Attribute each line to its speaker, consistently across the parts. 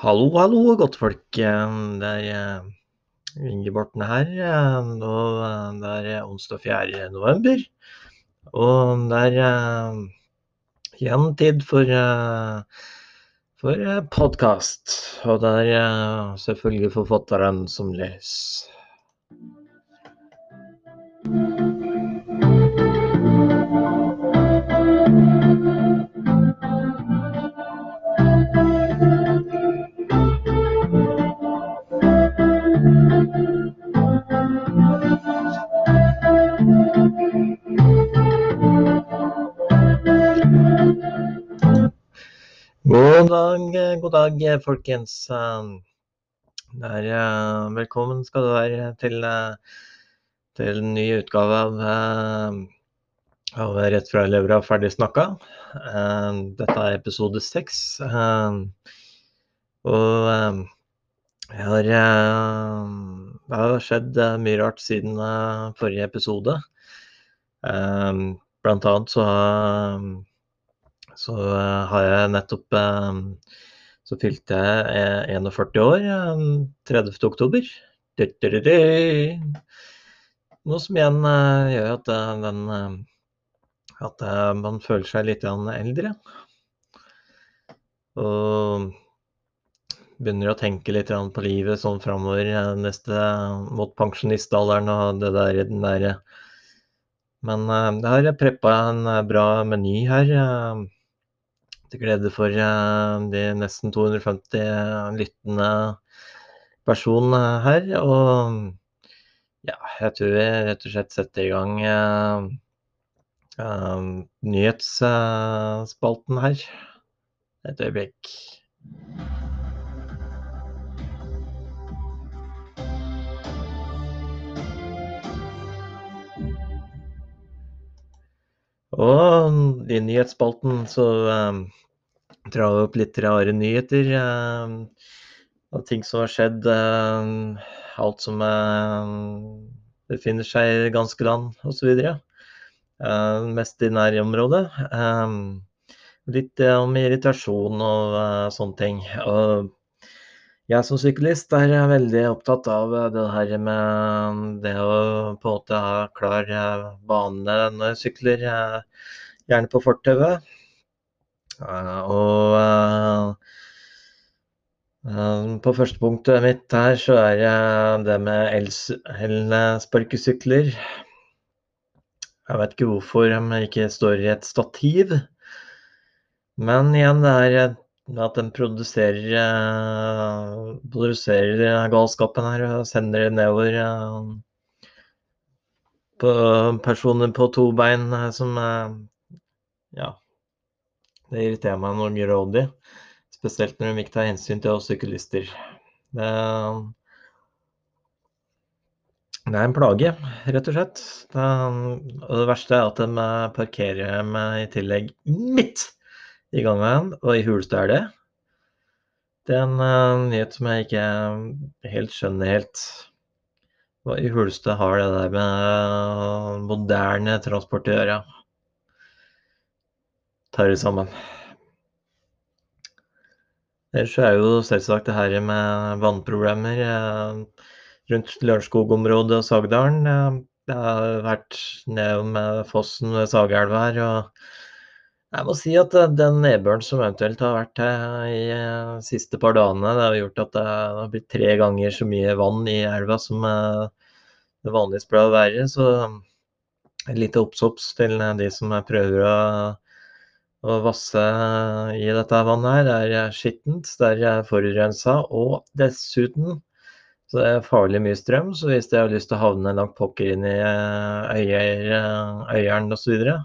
Speaker 1: Hallo, hallo, godtfolk. Det er eh, Inge Borten her. eh, Og eh, det er onsdag 4. november. Og det er eh, igjen tid for, eh, for podkast. Og det er eh, selvfølgelig forfatteren som leser. God dag, god dag, folkens. Det er, eh, velkommen skal du være til, eh, til en ny utgave av, eh, av Rett fra levra ferdig snakka. Eh, Dette er episode seks. Og jeg har Det har skjedd eh, mye rart siden forrige episode. Blant annet så har så eh, har jeg nettopp eh, Så fylte jeg eh, 41 år eh, 30. oktober. Du-du-du-du. Noe som igjen gjør at den At man føler seg litt eldre. Og begynner å tenke litt på livet sånn framover neste mot pensjonistalderen og det der den derre Men jeg har preppa en bra meny her. Eh, til glede for eh, de nesten 250 lyttende personene her. Og ja, jeg tror vi rett og slett setter i gang eh, eh, nyhetsspalten her. Et øyeblikk. Og i nyhetsspalten så eh, drar vi opp litt rare nyheter. Eh, og ting som har skjedd. Eh, alt som eh, befinner seg i ganske land osv. Eh, mest i nærområdet. Eh, litt om irritasjon og sånne ting. Og jeg som syklist er veldig opptatt av det her med det å på en måte ha klar bane når jeg sykler. Gjerne på fortauet. Eh, Og eh, eh, på første punktet mitt her så er det med els- elsparkesykler. Jeg vet ikke hvorfor de ikke står i et stativ. Men igjen, det er at den produserer, produserer galskapen her og sender det nedover på personer på to bein som Ja. Det irriterer meg noe grådig. Spesielt når de ikke tar hensyn til oss syklister. Det, det er en plage, rett og slett. Det, og det verste er at de parkerer meg i tillegg midt i gangveien og i huleste det. Det er en eh, nyhet som jeg ikke helt skjønner helt. Hva i huleste har det der med eh, moderne transport å gjøre? Tar det sammen. Ellers er jo selvsagt det her med vannproblemer eh, rundt Lørenskog-området og Sagdalen. Jeg har vært ned med fossen ved Sagelva her. og jeg må si at eh, den nedbøren som eventuelt har vært her i eh, de siste par dagene, det har gjort at det har blitt tre ganger så mye vann i elva som eh, det vanligvis pleier å være. Så et lite obs-obs til eh, de som prøver å, å vasse i dette vannet her. Er skittent, det er forurensa, og dessuten så det er farlig mye strøm. Så hvis dere har lyst til å havne langt pokker inn i eh, øyer, eh, Øyeren osv., så, videre,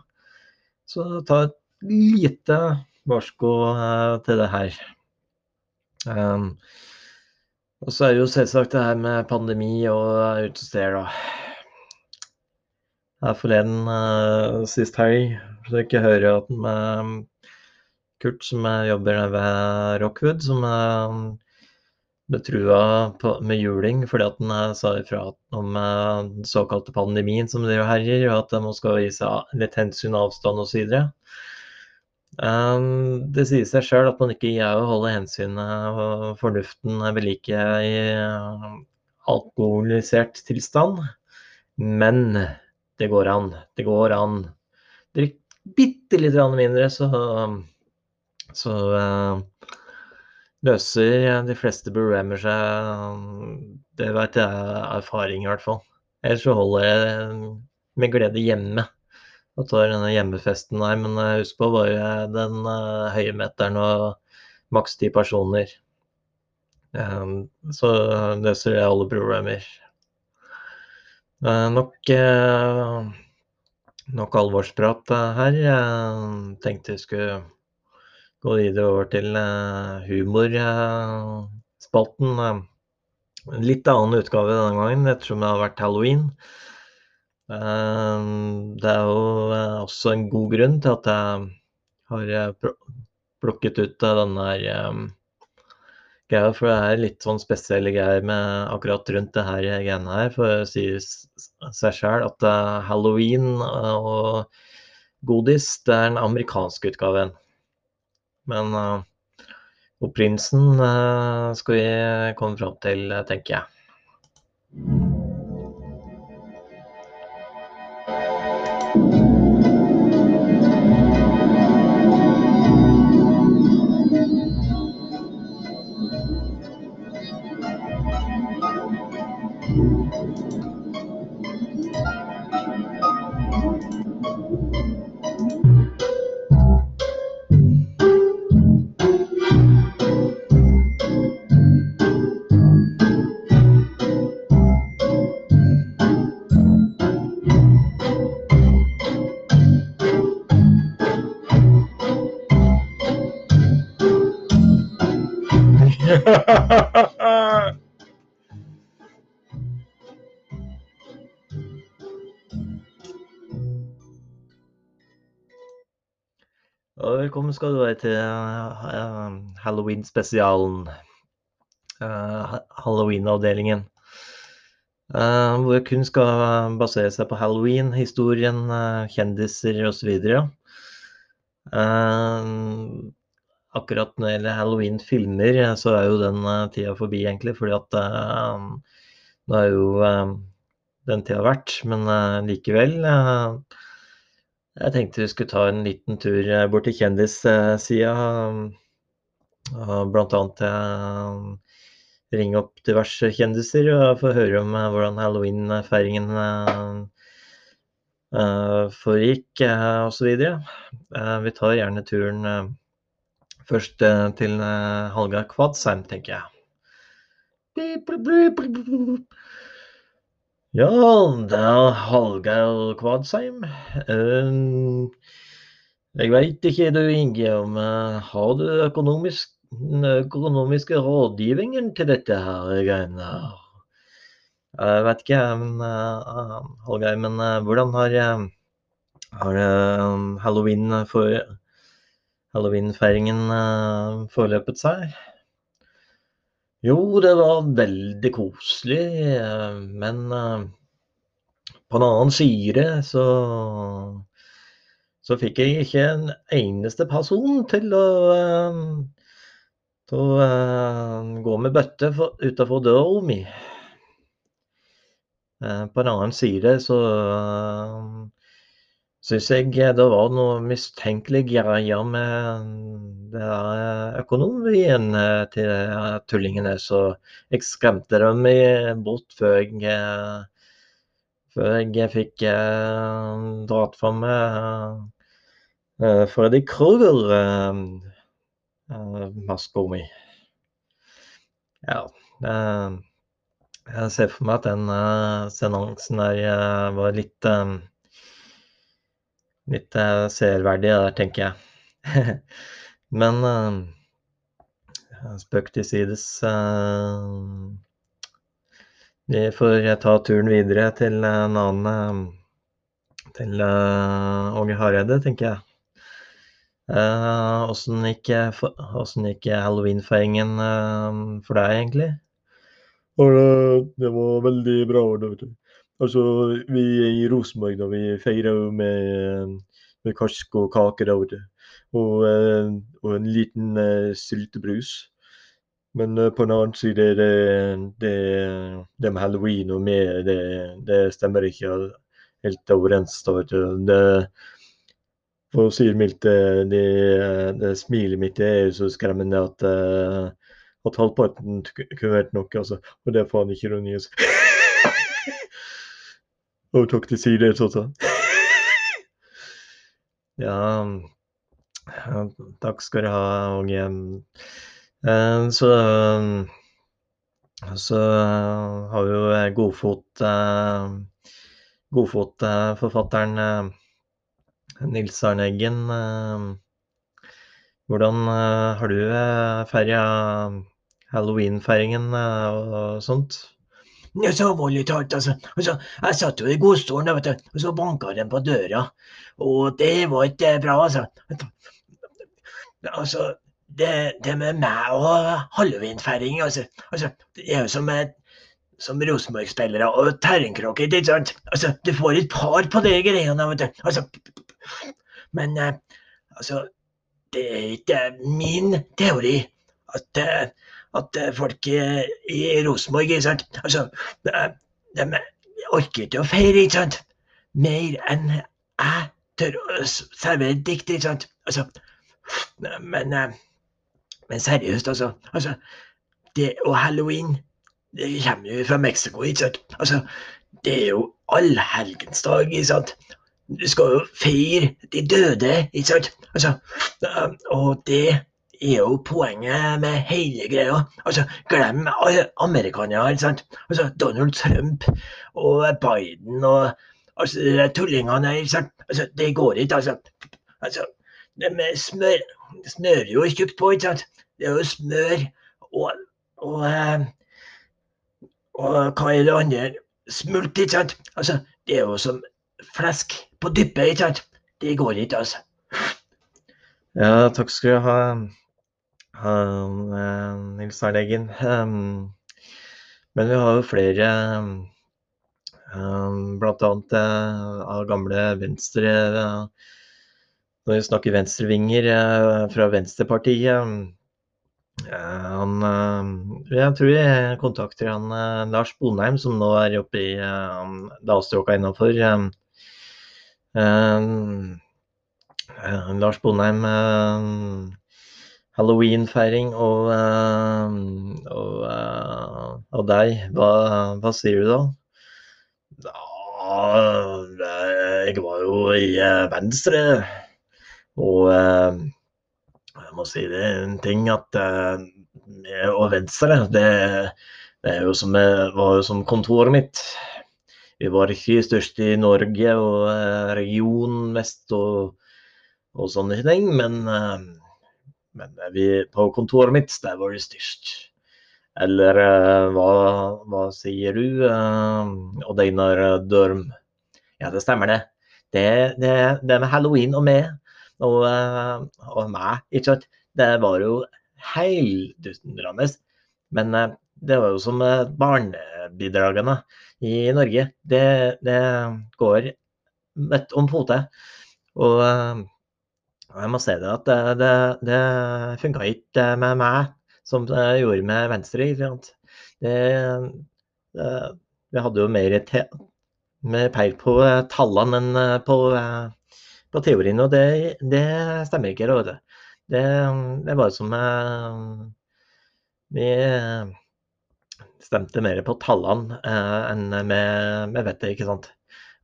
Speaker 1: så ta et lite varsko eh, til det her. Um, og så er det jo selvsagt det her med pandemi og utesteder, da. Her forleden, uh, sist helg, fikk jeg høre at med Kurt, som eh, jobber ved Rockwood, som er betrua på, med juling fordi at han uh, sa ifra om den såkalte pandemien som driver herjer, og at man skal vise litt hensyn, avstand osv. Um, det sier seg sjøl at man ikke greier å holde hensynet og fornuften ved like i alkoholisert tilstand. Men det går an. Det går an. Drikk bitte litt mindre, så, så uh, løser de fleste problemer seg. Det vet jeg av erfaring, i hvert fall. Ellers så holder jeg med glede hjemme og tar denne hjemmefesten der. Men eh, husk på bare den uh, høyemeteren og maks ti personer. Um, så løser det alle problemer. Nok, uh, nok alvorsprat her. Jeg tenkte jeg skulle gå videre over til humorspalten. En litt annen utgave denne gangen, ettersom det har vært halloween. Det er jo eh, også en god grunn til at jeg har eh, plukket ut denne her greia, for det er litt sånn spesielle greier med akkurat rundt det her greiene her. For det sier seg sjøl at eh, halloween og godis, det er den amerikanske utgaven. Men prinsen skal vi komme fram til, tenker jeg. velkommen skal du være til uh, halloween-spesialen. Uh, Halloween-avdelingen. Hvor hvor kun skal basere seg på halloween, historien, kjendiser osv. Akkurat når det gjelder halloween-filmer, så er jo den tida forbi, egentlig. fordi at nå er jo den tida vært. Men likevel. Jeg tenkte vi skulle ta en liten tur eh, bort til kjendissida. Blant annet jeg ringe opp diverse kjendiser og få høre om eh, hvordan halloween-feiringen foregikk osv. Vi tar gjerne turen først til Hallgeir Kvadsheim, tenker jeg. Ja, det er Hallgeir Kvadsheim. Uh, jeg veit ikke du, Inge, om uh, har du økonomisk, den økonomiske rådgivningen til dette her greiene? Jeg vet ikke, Hallgeir, men hvordan har, har halloween for halloweenfeiringen forløpet seg? Jo, det var veldig koselig, eh, men eh, på en annen side så så fikk jeg ikke en eneste person til å, eh, til å gå med bøtte utafor døra mi. På en annen side så syns jeg det var noe mistenkelig greier med det økonomien eh, til tullingene. Så jeg skremte dem bort før jeg, før jeg fikk eh, dratt fram uh, Freddy Kruger-maska mi. Ja. jeg ser for meg at den seansen der var litt litt uh, seerverdig der, tenker jeg. Men uh, spøk til sides. Uh, vi får ta turen videre til en annen Til Åge Hareide, tenker jeg. Åssen gikk, gikk halloweenfeiringen for deg, egentlig?
Speaker 2: Det var veldig bra. Det, Altså, vi i Rosenborg, da, vi feirer jo med, med karsk og kake. Da, og, eh, og en liten eh, syltebrus. Men eh, på en annen side, det, det, det med halloween og med, det, det stemmer ikke helt overens. Det, for å si det mildt, det, det, smilet mitt er så skremmende at, at halvparten kunne vært noe, altså. Og det er faen ikke ironi. Altså. Og takk til side, sånn.
Speaker 1: Ja, takk skal du ha, Åge. Eh, Så, så eh, har jo eh, Godfot, eh, Godfot-forfatteren eh, Nils Arne Eggen. eh, Hvordan eh, har du eh, feira halloween-feiringen eh, og sånt?
Speaker 3: Ja, så alvorlig talt, altså. altså. Jeg satt jo i godstolen, vet du, og så banka den på døra. Og det var ikke bra, altså. Altså, det, det med meg og halloweenfeiring, altså, altså. Det er jo som, som Rosenborg-spillere og terrengkråker, ikke sant? Altså, du får et par på de greiene, vet du. Altså, men eh, altså, det er ikke min teori at, eh, at eh, folk eh, i Rosenborg, Altså, de, orker ikke å feire, ikke sant? Mer enn jeg tør å servere dikt, ikke sant? Altså, men, eh, men seriøst, altså. altså det, og halloween, det kommer jo fra Mexico, ikke sant? Altså, det er jo allhelgensdag, ikke sant? Du skal jo feire de døde, ikke sant? Altså, eh, og det er jo poenget med hele greia. Altså, glem amerikanere, sant? Altså, Donald Trump og Biden og altså, de tullingene der, sant? Altså, det går ikke, altså. Altså, de smør, smører jo tjukt på, ikke sant? Det er jo smør og, og, eh, og hva er det andre? Smult, ikke sant? Altså, det er jo som flesk på dyppe, ikke sant? Det går ikke, altså.
Speaker 1: Ja, takk skal du ha, eh, Nils Arne Eggen. Um, Men vi har jo flere, um, blant annet eh, av gamle venstre eh, Når vi snakker venstrevinger fra Venstrepartiet. Han Jeg tror jeg kontakter han Lars Bonheim, som nå er oppe i Dalstråka innafor. Lars Bonheim, halloweenfeiring og, eh, og, eh, og deg, hva, hva sier du da? Ja, jeg var jo i eh, Venstre, og eh, jeg må si det er en ting at eh, og Venstre, det, det jo som, eh, var jo som kontoret mitt. Vi var ikke størst i Norge og regionen mest og og sånne ting. Men, eh, men vi, på kontoret mitt, der var det størst. Eller eh, hva, hva sier du, eh, Odd Einar Dørm? Ja, det stemmer det. Det, det, det med halloween og meg, og, eh, og meg, ikke sant. Det var jo heildundrende. Men eh, det var jo som eh, barnebidragene i Norge. Det, det går midt om eh, og jeg må si det at det, det, det funka ikke med meg som det gjorde med Venstre. Det, det, vi hadde jo mer, mer peil på eh, tallene enn eh, på, eh, på teorien, og det, det stemmer ikke. Det. Det, det var som Vi stemte mer på tallene enn med, med vettet, ikke sant.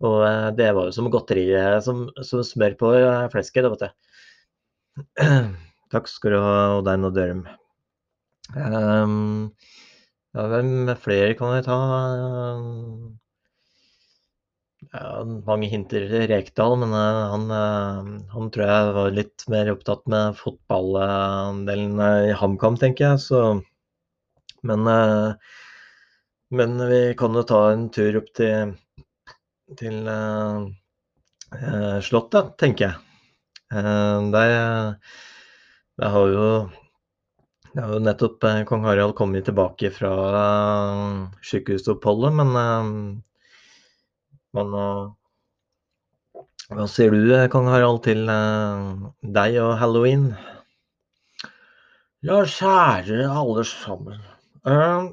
Speaker 1: Og det var jo som godteri som, som smør på flesket, Det, vet du. Takk skal du ha, Odein og Dørum. Um, ja, hvem flere kan vi ta? Ja, mange hinter til Rekdal, men eh, han, eh, han tror jeg var litt mer opptatt med fotballdelen eh, i HamKam, tenker jeg. Så, men, men vi kan jo ta en tur opp til, til Slottet, tenker jeg. Eh, Der, der har jo det har jo nettopp eh, kong Harald kommet tilbake fra eh, sykehusoppholdet, men, eh, eh, Hva sier du, kong Harald, til deg og halloween?
Speaker 3: Ja, kjære alle sammen. Eh,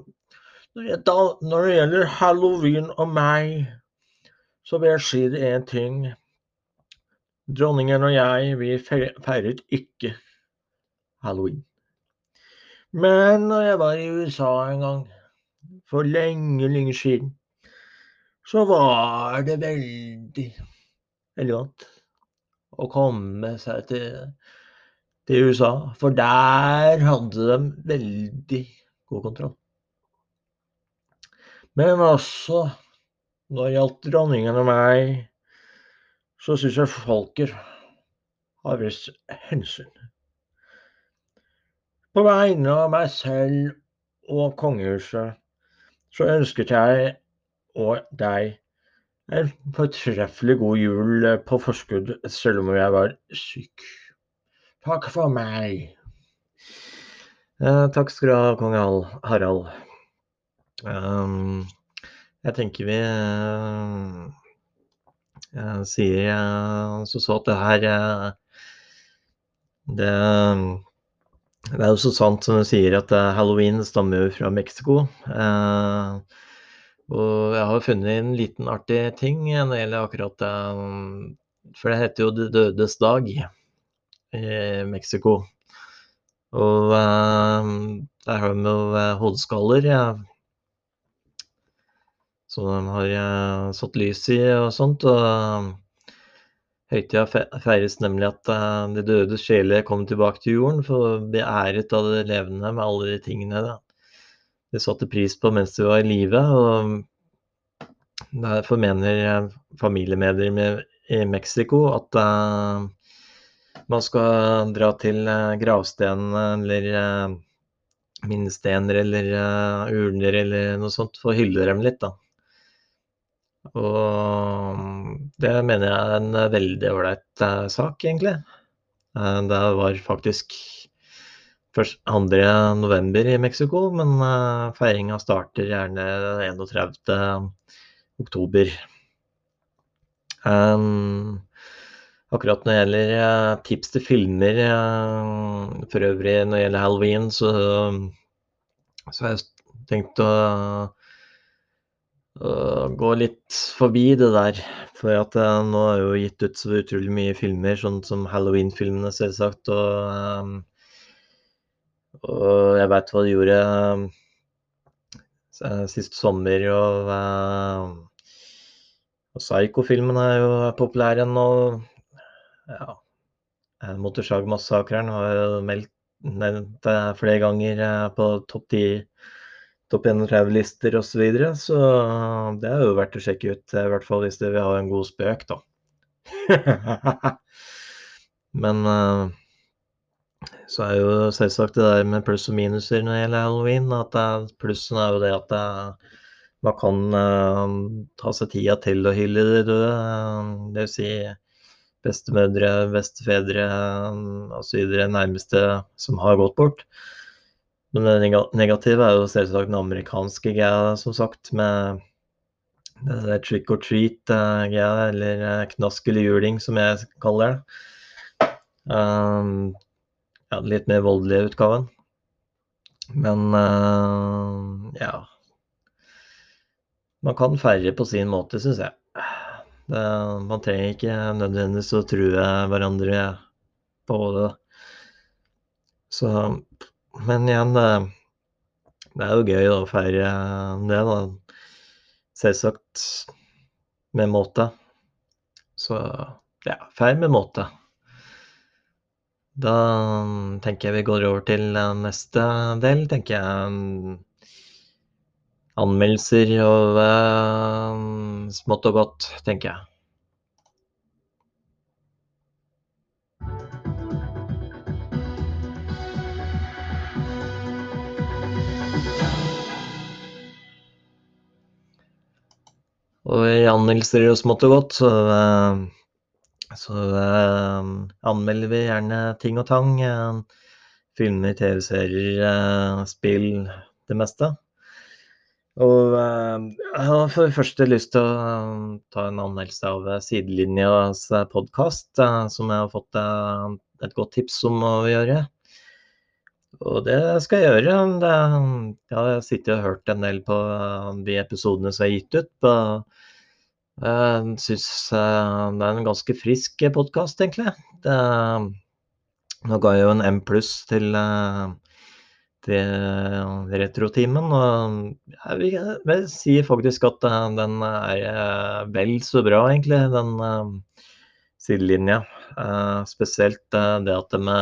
Speaker 3: det- når det gjelder halloween og meg, så vil jeg si det én ting. Dronningen og jeg, vi feiret ikke halloween. Men når jeg var i USA en gang, for lenge, lenge siden, så var det veldig elegant å komme seg til, til USA. For der hadde de veldig god kontroll. Men også når det gjaldt dronningen og meg, så syns jeg folket har vist hensyn. På vegne av meg selv og kongehuset så ønsket jeg og deg en fortreffelig god jul på forskudd, selv om jeg var syk. Takk for meg.
Speaker 1: Eh, takk skal du ha, kong Harald. Um, jeg tenker vi eh, sier eh, så så at det her eh, det, det er jo så sant som du sier at eh, halloween stammer jo fra Mexico. Eh, og jeg har funnet en liten artig ting når det gjelder akkurat eh, For det heter jo De dødes dag i Mexico. Og eh, der har de jo eh, hodeskaller. Ja. Som de har eh, satt lys i og sånt. Og eh, høytida feires nemlig at eh, de dødes sjeler kom tilbake til jorden for å bli æret av det levende med alle de tingene da. de satte pris på mens de var i live. Derfor mener familiemedlemmer i Mexico at man skal dra til gravstenene eller minnestener eller urner eller noe sånt for å hylle dem litt, da. Og det mener jeg er en veldig ålreit eh, sak, egentlig. Eh, det var faktisk først 2. november i Mexico, men eh, feiringa starter gjerne 31. oktober. Um, akkurat når det gjelder tips til filmer for øvrig når det gjelder halloween, så, så har jeg tenkt å gå litt forbi det der. For at eh, nå er jo gitt ut så utrolig mye filmer, sånn som halloween-filmene selvsagt. Og, um, og jeg veit hva de gjorde um, sist sommer. og eh, og Psycho-filmen er jo populær igjen nå. Ja. Motorsagmassakren har jo meldt nevnt det flere ganger på topp 10, topp 31-lister osv. Så, videre, så det er jo verdt å sjekke ut, i hvert fall hvis du vil ha en god spøk, da. Men eh, så er jo selvsagt det der med pluss og minuser når det gjelder halloween. at det, Plussen er jo det at det, man kan eh, ta seg tida til å hylle de døde. eh, det vil si bestemødre, bestefedre osv. nærmeste som har gått bort. Men det nega- negative er jo selvsagt den amerikanske greia, som sagt, med det der trick or treat-greia, eller eh, knask eller juling, som jeg kaller det. Um, ja, den litt mer voldelige utgaven. Men uh, ja Man kan feire på sin måte, syns jeg. Det, man trenger ikke nødvendigvis å true hverandre på det. Så Men igjen, det, er jo gøy å feire det, da. Selvsagt med måte. Så ja, feir med måte. Da tenker jeg vi går over til neste del, tenker jeg. Anmeldelser og uh, smått og godt, tenker jeg. Og anmeldelser gjør smått og godt, så, eh, så eh, anmelder vi gjerne ting og tang. eh, filmer, TV-serier, eh, spill, det meste. Og jeg har for det lyst til å ta en anmeldelse av Sidelinjas podkast, som jeg har fått et godt tips om å gjøre. Og det skal jeg gjøre. Det, jeg har sittet og hørt en del på de episodene som er gitt ut. Jeg syns det er en ganske frisk podkast, egentlig. Det, nå ga jeg jo en M pluss til til retrotimen. Og jeg vil, jeg si faktisk at eh, den er eh, vel så bra, egentlig, den sidelinja. Spesielt det at de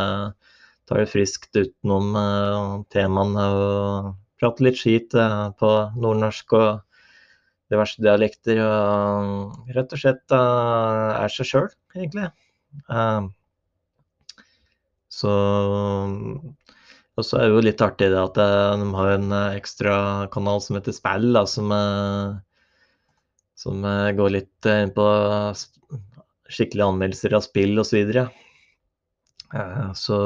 Speaker 1: tar det friskt utenom uh, temaene og prater litt skit på nordnorsk og diverse dialekter. Og rett og slett er seg sjøl, egentlig. så og så er det jo litt artig det at eh, de har en eh, ekstra kanal som heter Spill, da, som, eh, som går litt inn på skikkelige anmeldelser av spill osv. Så, videre. Så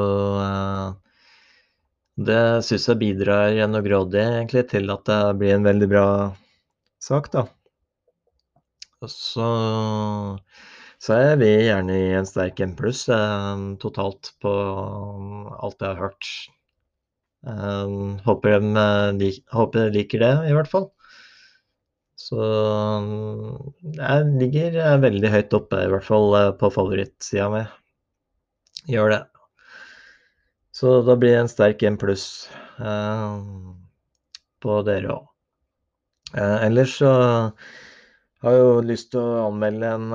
Speaker 1: det syns jeg bidrar noe grådig egentlig til at det blir en veldig bra sak, da. Så, så er vi gjerne i en sterk M pluss totalt på alt jeg har hørt. Um, håper, de, de, håper de liker det, i hvert fall. Så jeg ligger veldig høyt oppe, i hvert fall eh, på favorittsida mi. Gjør det. Så da blir det en sterk 1 pluss eh, på dere òg. Uh, eh, ellers så har jeg jo lyst til å anmelde en,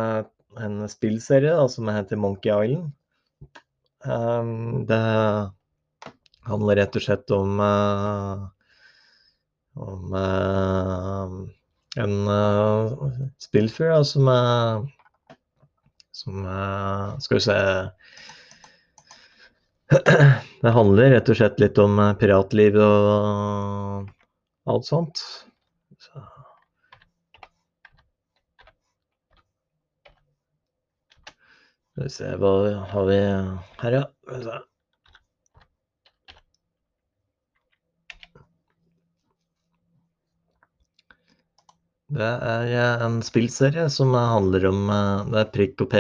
Speaker 1: en spillserie da, som heter Monkey Island. Eh, det handler rett og slett om uh, om uh, en uh, spillfyr som som Skal vi se Det handler rett og slett litt om piratliv og alt sånt. Så. Skal vi se, hva har vi her, ja. Det er eh, en spillserie som handler om eh, Det er prikk og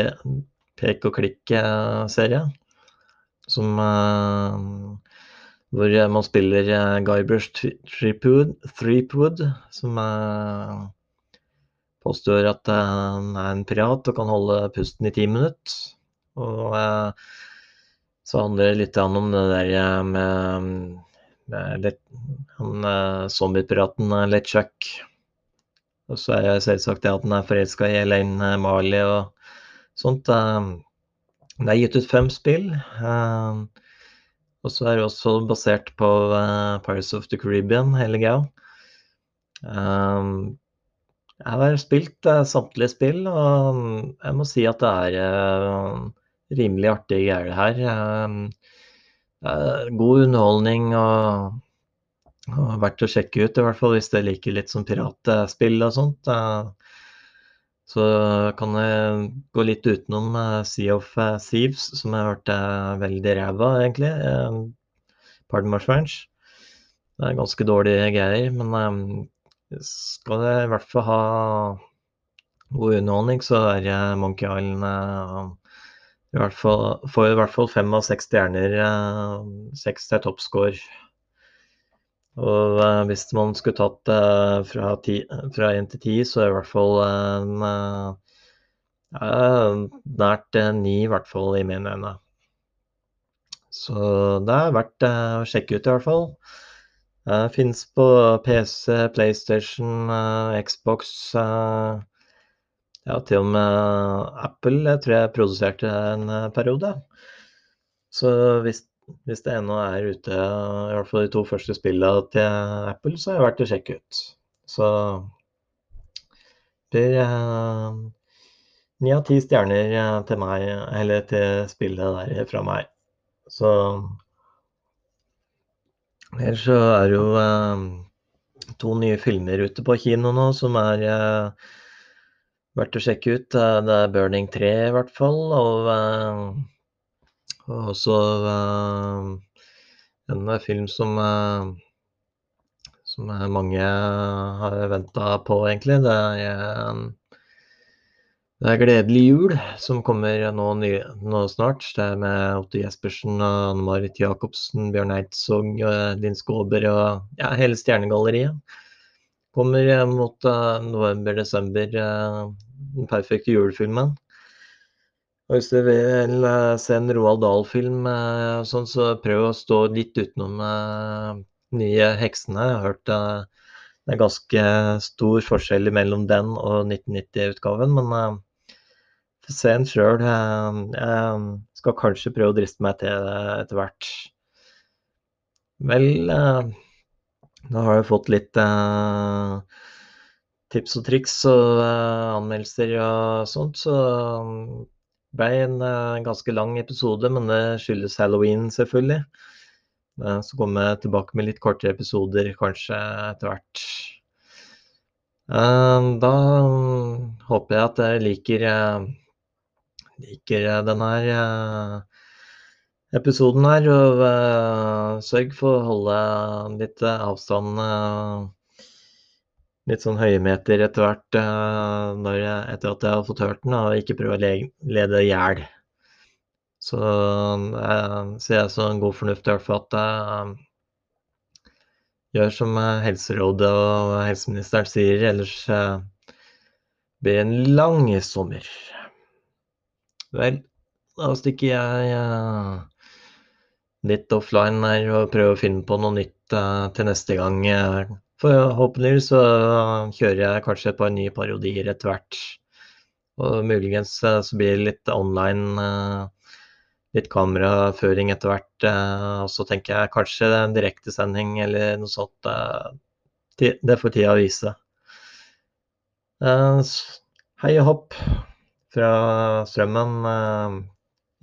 Speaker 1: pek og klikk-serie. Som eh, Hvor man spiller Guybrush Threepwood, som påstår at han er en pirat og kan holde pusten i ti minutter. Og så handler det litt om det der med, med han zombiepiraten LeChuck. Og så er det selvsagt det at han er forelska i Elaine eh, Marley og sånt. Eh, det er gitt ut fem spill. Eh, og så er det også basert på Pirates of the Caribbean, hele greia. Jeg har spilt samtlige spill, og jeg må si at det er rimelig artig greier, her. God underholdning og og verdt å sjekke ut, i hvert fall hvis dere liker litt sånn piratspill og sånt. Så kan jeg gå litt utenom eh, Sea of eh, Thieves, som jeg hørte er veldig ræva, egentlig. Eh, pardon my French. Det er ganske dårlige greier, men skal jeg i hvert fall ha god underholdning, så er Monkey Island i hvert fall, får i hvert fall fem av seks stjerner. Seks er toppscore. Og uh, hvis man skulle tatt det fra, ti, fra 1 til 10, så er det i hvert fall en uh, nært 9, i hvert fall i mine øyne. Så det er verdt å sjekke ut, i hvert fall. Det finnes på PC, PlayStation, Xbox Ja, til og med Apple jeg tror jeg produserte en periode. Så hvis hvis det ennå er ute, i hvert fall de to første spillene til Apple, så er det verdt å sjekke ut. Så blir eh, ni av ti stjerner eh, til meg, eller til spillet der fra meg. Så Ellers så er det jo eh, to nye filmer ute på kino nå som er eh, verdt å sjekke ut. Det er 'Burning 3' i hvert fall. og eh, og også uh, en film som, uh, som mange har venta på, egentlig. Det er, det er Gledelig jul, som kommer nå, nå snart. Det er med Otto Jespersen Anne Marit Jacobsen, Bjørn Eidsvåg, Linn Skåber og ja, hele Stjernegalleriet. Kommer mot november-desember, den perfekte julefilmen. Og hvis du vil uh, se en Roald Dahl-film, sånn, så prøv å stå litt utenom nye heksene. Jeg har hørt uh, det er ganske stor forskjell mellom den og 1990-utgaven, men uh, se den sjøl. Uh, jeg skal kanskje prøve å driste meg til det etter hvert. Vel, da har jeg fått litt tips og triks og anmeldelser og sånt, så ble en ganske lang episode, men det skyldes halloween, selvfølgelig. Eh, så kommer jeg tilbake med litt kortere episoder kanskje etter hvert. Eh, da håper jeg at dere liker, eh, liker denne episoden her. Og sørg for å holde litt avstand. Litt sånn høymeter etter hvert etter at jeg har fått hørt den, og ikke prøve å lede i hjel. Så jeg ser jeg som god fornuft i hvert fall at jeg eh, gjør som eh, Helserådet og helseministeren sier, ellers eh, blir det en lang sommer. Vel, da stikker jeg litt offline her og prøver å finne på noe nytt til neste gang. Forhåpentligvis så kjører jeg kanskje et par nye parodier etter hvert. Og muligens så blir det litt online litt kameraføring etter hvert. Eh, og så tenker jeg kanskje det er en direktesending eller noe sånt. Eh, det får tida vise. Eh, hei og hopp fra strømmen.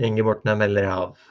Speaker 1: Inge Bortne melder av.